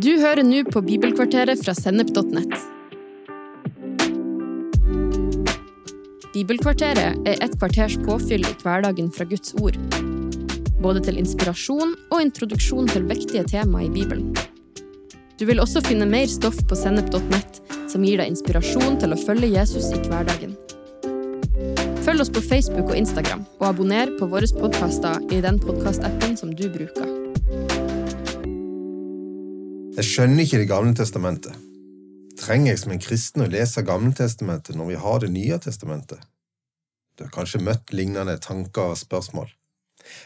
Du hører nå på Bibelkvarteret fra Sennep.nett. Bibelkvarteret er et kvarters påfyll i hverdagen fra Guds ord. Både til inspirasjon og introduksjon til viktige tema i Bibelen. Du vil også finne mer stoff på Sennep.nett som gir deg inspirasjon til å følge Jesus i hverdagen. Følg oss på Facebook og Instagram, og abonner på våre podkaster i den podkastappen som du bruker. Jeg skjønner ikke Det gamle testamentet. Trenger jeg som en kristen å lese Gamletestamentet når vi har Det nye testamentet? Du har kanskje møtt lignende tanker og spørsmål.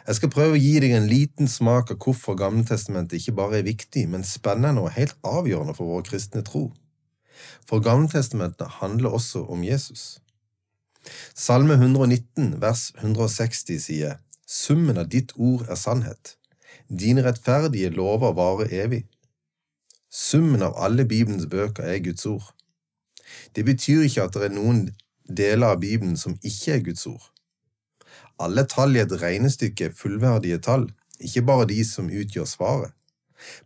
Jeg skal prøve å gi deg en liten smak av hvorfor Gamletestamentet ikke bare er viktig, men spennende og helt avgjørende for vår kristne tro. For Gamletestamentet handler også om Jesus. Salme 119, vers 160 sier, Summen av ditt ord er sannhet. Dine rettferdige lover varer evig. Summen av alle Bibelens bøker er Guds ord. Det betyr ikke at det er noen deler av Bibelen som ikke er Guds ord. Alle tall i et regnestykke er fullverdige tall, ikke bare de som utgjør svaret.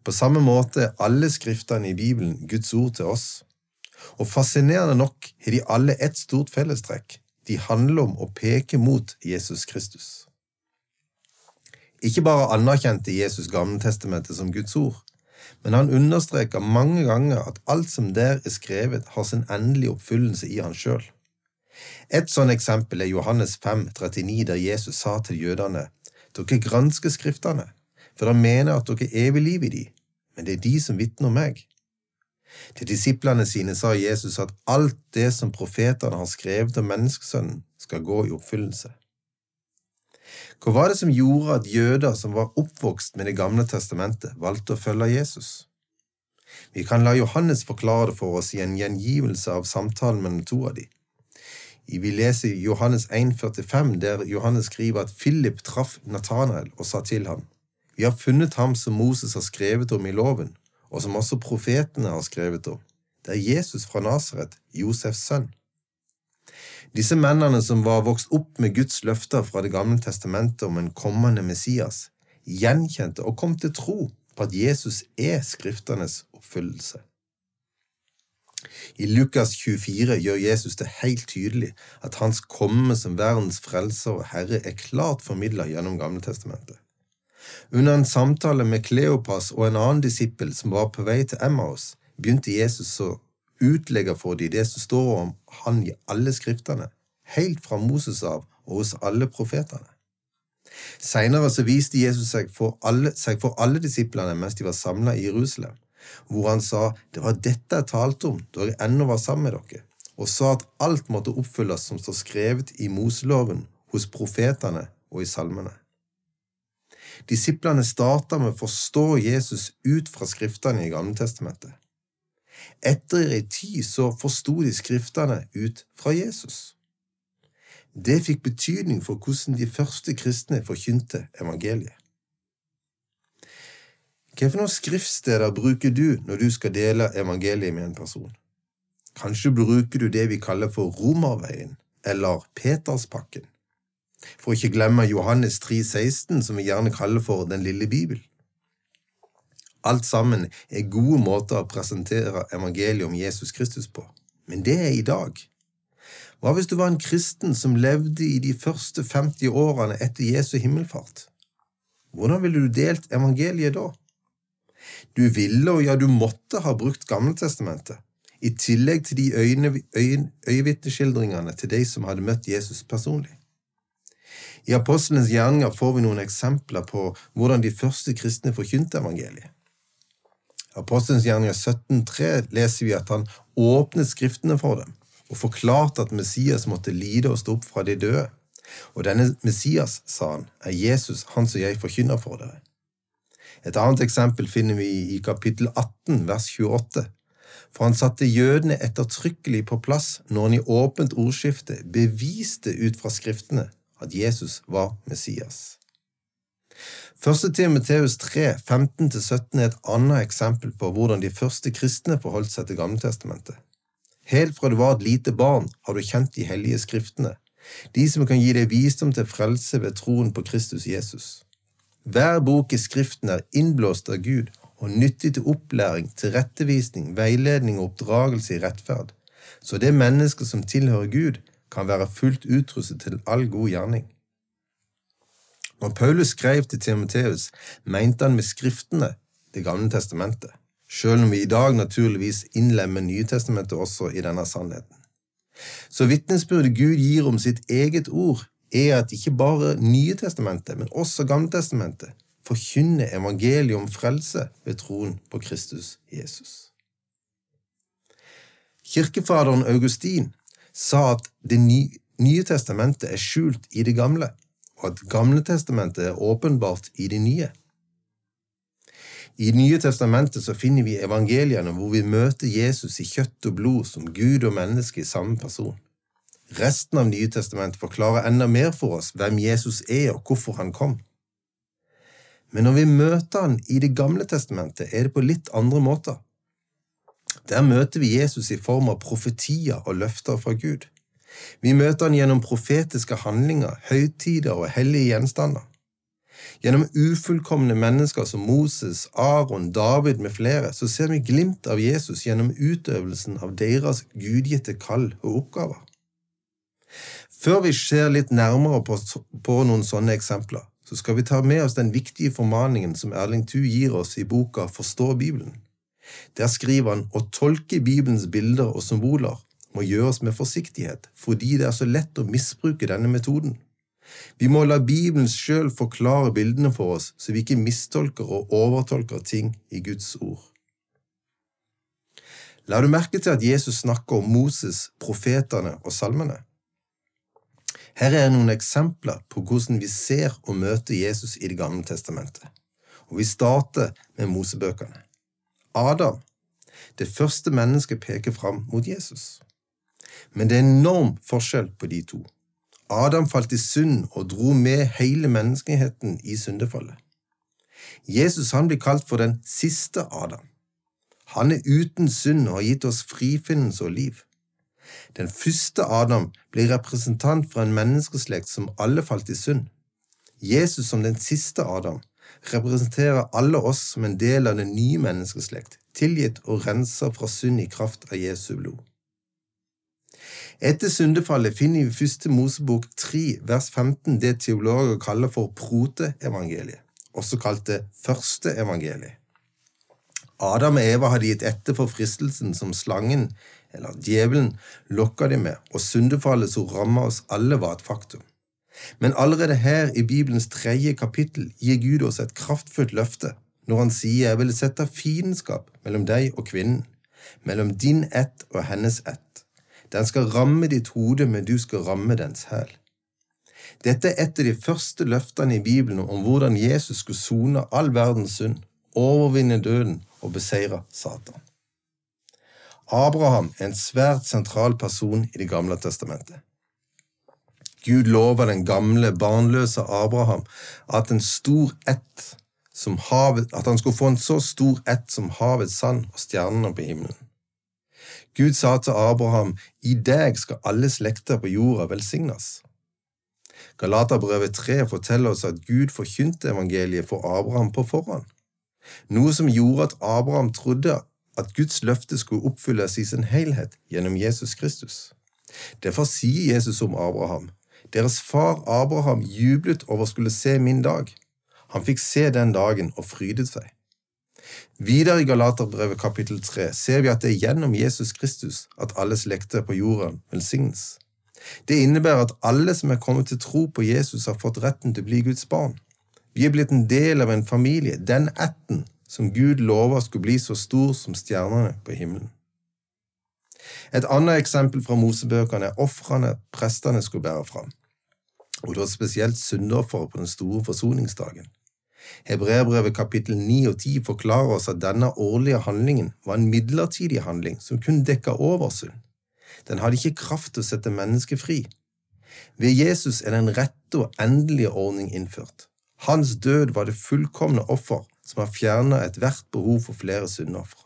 På samme måte er alle skriftene i Bibelen Guds ord til oss. Og fascinerende nok har de alle ett stort fellestrekk. De handler om å peke mot Jesus Kristus. Ikke bare anerkjente Jesus Gamletestamentet som Guds ord, men han understreker mange ganger at alt som der er skrevet, har sin endelige oppfyllelse i han sjøl. Et sånt eksempel er Johannes 5, 39, der Jesus sa til jødene, dere gransker Skriftene, for dere mener at dere er evig liv i de, men det er de som vitner om meg. Til disiplene sine sa Jesus at alt det som profetene har skrevet om menneskesønnen, skal gå i oppfyllelse. Hva var det som gjorde at jøder som var oppvokst med Det gamle testamentet, valgte å følge Jesus? Vi kan la Johannes forklare det for oss i en gjengivelse av samtalen mellom to av de. Vi leser Johannes 1,45, der Johannes skriver at Philip traff Nathanael og sa til ham, Vi har funnet ham som Moses har skrevet om i loven, og som også profetene har skrevet om. Det er Jesus fra Nasaret, Josefs sønn. Disse mennene som var vokst opp med Guds løfter fra Det gamle testamentet om en kommende Messias, gjenkjente og kom til tro på at Jesus er Skriftenes oppfyllelse. I Lukas 24 gjør Jesus det helt tydelig at hans komme som verdens frelser og herre er klart formidla gjennom Gamle testamentet. Under en samtale med Kleopas og en annen disippel som var på vei til Emmaus, begynte Jesus å utlegge for dem det som står om han i alle skriftene, helt fra Moses av og hos alle profetene. Senere så viste Jesus seg for alle, seg for alle disiplene mens de var samla i Jerusalem, hvor han sa det var dette jeg talte om da jeg ennå var sammen med dere, og sa at alt måtte oppfylles som står skrevet i Moseloven, hos profetene og i salmene. Disiplene starta med å forstå Jesus ut fra skriftene i Gamletestamentet. Etter ei tid så forsto de skriftene ut fra Jesus. Det fikk betydning for hvordan de første kristne forkynte evangeliet. Hvilke skriftsteder bruker du når du skal dele evangeliet med en person? Kanskje bruker du det vi kaller for Romerveien eller Peterspakken. For ikke glemme Johannes 3,16, som vi gjerne kaller for Den lille bibel. Alt sammen er gode måter å presentere evangeliet om Jesus Kristus på, men det er i dag. Hva hvis du var en kristen som levde i de første 50 årene etter Jesu himmelfart? Hvordan ville du delt evangeliet da? Du ville, og ja, du måtte ha brukt Gammeltestamentet, i tillegg til de øyevitneskildringene til de som hadde møtt Jesus personlig. I apostlenes gjerninger får vi noen eksempler på hvordan de første kristne forkynte evangeliet. Apostelens gjerninger 17,3 leser vi at han åpnet skriftene for dem og forklarte at Messias måtte lide og stå opp fra de døde. Og denne Messias, sa han, er Jesus, han som jeg forkynner for dere. Et annet eksempel finner vi i kapittel 18, vers 28. For han satte jødene ettertrykkelig på plass når han i åpent ordskifte beviste ut fra skriftene at Jesus var Messias. Første Timoteus 3, 15–17 er et annet eksempel på hvordan de første kristne forholdt seg til Gammeltestamentet. Helt fra du var et lite barn, har du kjent de hellige skriftene, de som kan gi deg visdom til frelse ved troen på Kristus Jesus. Hver bok i Skriften er innblåst av Gud og nyttig til opplæring, tilrettevisning, veiledning og oppdragelse i rettferd, så det mennesket som tilhører Gud, kan være fullt utrustet til all god gjerning. Når Paulus skrev til Timoteus, mente han med Skriftene Det gamle testamentet, selv om vi i dag naturligvis innlemmer Nytestamentet også i denne sannheten. Så vitnesbyrdet Gud gir om sitt eget ord, er at ikke bare Nye testamentet, men også Gamletestamentet forkynner evangeliet om frelse ved troen på Kristus Jesus. Kirkefaderen Augustin sa at Det nye testamentet er skjult i det gamle, og at Gamle testamentet er åpenbart i det nye. I Det nye testamentet så finner vi evangeliene hvor vi møter Jesus i kjøtt og blod som Gud og menneske i samme person. Resten av Nye testamentet forklarer enda mer for oss hvem Jesus er og hvorfor han kom. Men når vi møter han i Det gamle testamentet, er det på litt andre måter. Der møter vi Jesus i form av profetier og løfter fra Gud. Vi møter han gjennom profetiske handlinger, høytider og hellige gjenstander. Gjennom ufullkomne mennesker som Moses, Aron, David med flere, så ser vi glimt av Jesus gjennom utøvelsen av deres gudgitte kall og oppgaver. Før vi ser litt nærmere på, på noen sånne eksempler, så skal vi ta med oss den viktige formaningen som Erling Thu gir oss i boka Forstå Bibelen. Der skriver han å tolke Bibelens bilder og symboler må gjøres med forsiktighet, fordi det er så lett å misbruke denne metoden. Vi må la Bibelen sjøl forklare bildene for oss, så vi ikke mistolker og overtolker ting i Guds ord. La du merke til at Jesus snakker om Moses, profetene og salmene? Her er noen eksempler på hvordan vi ser og møter Jesus i Det gamle testamentet, og vi starter med Mosebøkene. Adam, det første mennesket, peker fram mot Jesus. Men det er enorm forskjell på de to. Adam falt i synd og dro med hele menneskeheten i syndefallet. Jesus han blir kalt for den siste Adam. Han er uten synd og har gitt oss frifinnelse og liv. Den første Adam blir representant for en menneskeslekt som alle falt i synd. Jesus som den siste Adam representerer alle oss som en del av den nye menneskeslekt, tilgitt og renset fra synd i kraft av Jesu blod. Etter syndefallet finner vi i første Mosebok 3, vers 15 det teologer kaller for proteevangeliet, også kalt det første evangeliet. Adam og Eva hadde gitt etter for fristelsen som slangen, eller djevelen, lokka de med, og syndefallet som ramma oss alle, var et faktum. Men allerede her i Bibelens tredje kapittel gir Gud oss et kraftfullt løfte når han sier jeg vil sette fiendskap mellom deg og kvinnen, mellom din ett og hennes ett. Den skal ramme ditt hode, men du skal ramme dens hæl. Dette er et av de første løftene i Bibelen om hvordan Jesus skulle sone all verdens synd, overvinne døden og beseire Satan. Abraham er en svært sentral person i Det gamle testamentet. Gud lover den gamle, barnløse Abraham at, en stor ett som havet, at han skulle få en så stor ett som havets sand og stjernene på himmelen. Gud sa til Abraham, I deg skal alle slekter på jorda velsignes. Galaterbrevet 3 forteller oss at Gud forkynte evangeliet for Abraham på forhånd, noe som gjorde at Abraham trodde at Guds løfte skulle oppfylles i sin helhet gjennom Jesus Kristus. Derfor sier Jesus om Abraham, deres far Abraham jublet over å skulle se min dag. Han fikk se den dagen og frydet seg. Videre i Galaterbrevet kapittel 3 ser vi at det er gjennom Jesus Kristus at alle slekter på jorden velsignes. Det innebærer at alle som er kommet til tro på Jesus, har fått retten til å bli Guds barn. Vi er blitt en del av en familie, den ætten som Gud lover skulle bli så stor som stjernene på himmelen. Et annet eksempel fra Mosebøkene er ofrene prestene skulle bære fram, og var spesielt syndofferet på den store forsoningsdagen. Hebreerbrevet kapittel 9 og 10 forklarer oss at denne årlige handlingen var en midlertidig handling som kun dekka over synd. Den hadde ikke kraft til å sette mennesket fri. Ved Jesus er den rette og endelige ordning innført. Hans død var det fullkomne offer som har fjernet ethvert behov for flere syndofre.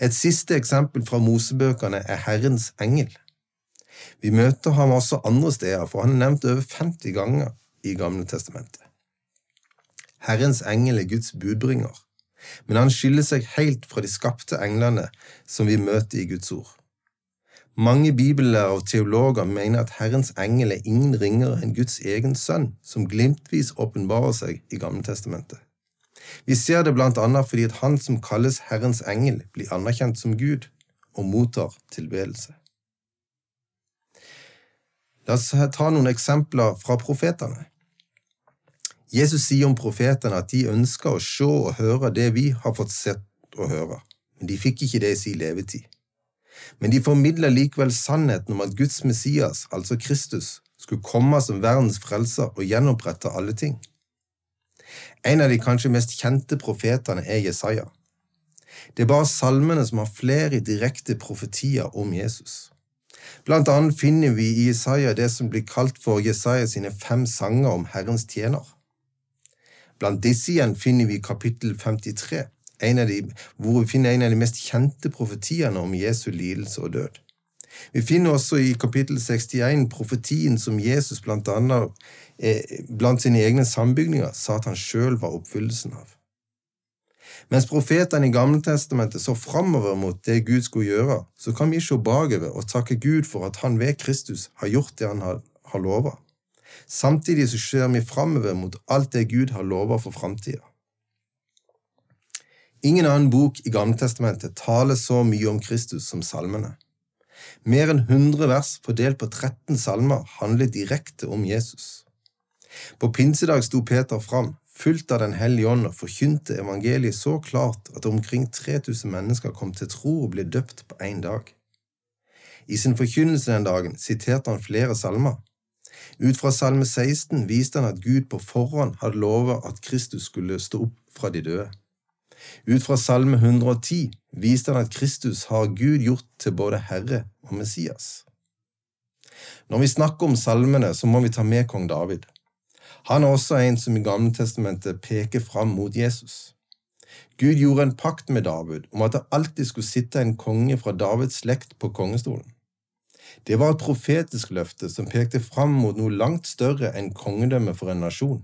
Et siste eksempel fra Mosebøkene er Herrens engel. Vi møter ham også andre steder, for han er nevnt over 50 ganger i Gamle testamentet. Herrens engel er Guds budbringer. men han skiller seg helt fra de skapte englene som vi møter i Guds ord. Mange bibellærere og teologer mener at Herrens engel er ingen ringere enn Guds egen sønn, som glimtvis åpenbarer seg i Gammeltestamentet. Vi ser det blant annet fordi at han som kalles Herrens engel, blir anerkjent som Gud og mottar tilbedelse. La oss ta noen eksempler fra profetene. Jesus sier om profetene at de ønsker å se og høre det vi har fått sett og høre, men de fikk ikke det i sin levetid. Men de formidler likevel sannheten om at Guds Messias, altså Kristus, skulle komme som verdens frelser og gjenopprette alle ting. En av de kanskje mest kjente profetene er Jesaja. Det er bare salmene som har flere direkte profetier om Jesus. Blant annet finner vi i Jesaja det som blir kalt for Jesaja sine fem sanger om Herrens tjener. Blant disse igjen finner vi kapittel 53, de, hvor vi finner en av de mest kjente profetiene om Jesu lidelse og død. Vi finner også i kapittel 61 profetien som Jesus blant annet eh, blant sine egne sambygninger sa at han sjøl var oppfyllelsen av. Mens profetene i Gammeltestamentet så framover mot det Gud skulle gjøre, så kan vi se bakover og takke Gud for at han ved Kristus har gjort det han har, har lova. Samtidig så ser vi framover mot alt det Gud har lova for framtida. Ingen annen bok i Gamletestamentet taler så mye om Kristus som salmene. Mer enn 100 vers fordelt på 13 salmer handler direkte om Jesus. På pinsedag sto Peter fram, fullt av Den hellige ånd, og forkynte evangeliet så klart at omkring 3000 mennesker kom til tro og ble døpt på én dag. I sin forkynnelse den dagen siterte han flere salmer. Ut fra Salme 16 viste han at Gud på forhånd hadde lovet at Kristus skulle stå opp fra de døde. Ut fra Salme 110 viste han at Kristus har Gud gjort til både Herre og Messias. Når vi snakker om salmene, så må vi ta med kong David. Han er også en som i Gamletestamentet peker fram mot Jesus. Gud gjorde en pakt med David om at det alltid skulle sitte en konge fra Davids slekt på kongestolen. Det var et profetisk løfte som pekte fram mot noe langt større enn kongedømme for en nasjon.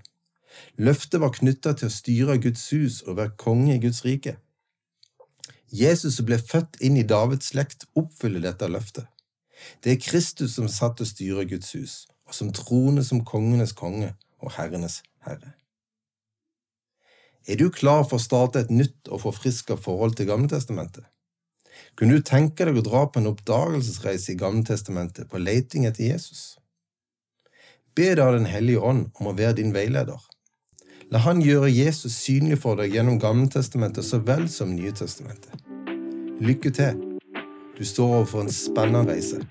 Løftet var knytta til å styre Guds hus og være konge i Guds rike. Jesus som ble født inn i Davids slekt, oppfyller dette løftet. Det er Kristus som satt og styrer Guds hus, og som troner som kongenes konge og herrenes herre. Er du klar for å starte et nytt og forfriska forhold til Gammeltestamentet? Kunne du tenke deg å dra på en oppdagelsesreise i Gammeltestamentet på leiting etter Jesus? Be da Den hellige ånd om å være din veileder. La han gjøre Jesus synlig for deg gjennom Gammeltestamentet så vel som Nytestamentet. Lykke til! Du står overfor en spennende reise.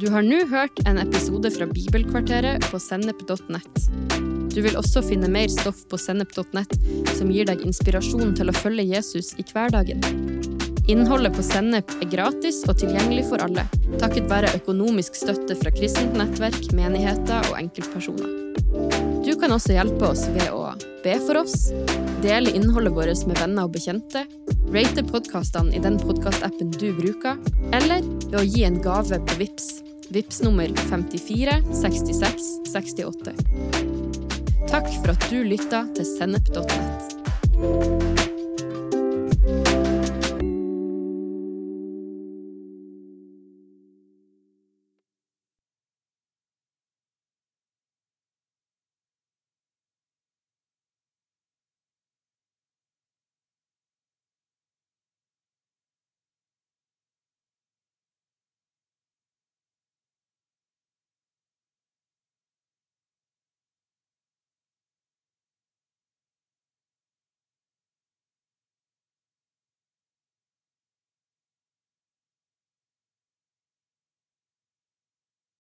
Du har nå hørt en episode fra Bibelkvarteret på sennep.nett. Du vil også finne mer stoff på sennep.nett som gir deg inspirasjon til å følge Jesus i hverdagen. Innholdet på Sennep er gratis og tilgjengelig for alle, takket være økonomisk støtte fra kristent nettverk, menigheter og enkeltpersoner. Du kan også hjelpe oss ved å be for oss, dele innholdet vårt med venner og bekjente, rate podkastene i den podkastappen du bruker, eller ved å gi en gave på VIPS. VIPS nummer 54 66 68. Takk for at du lytta til sennep.nett.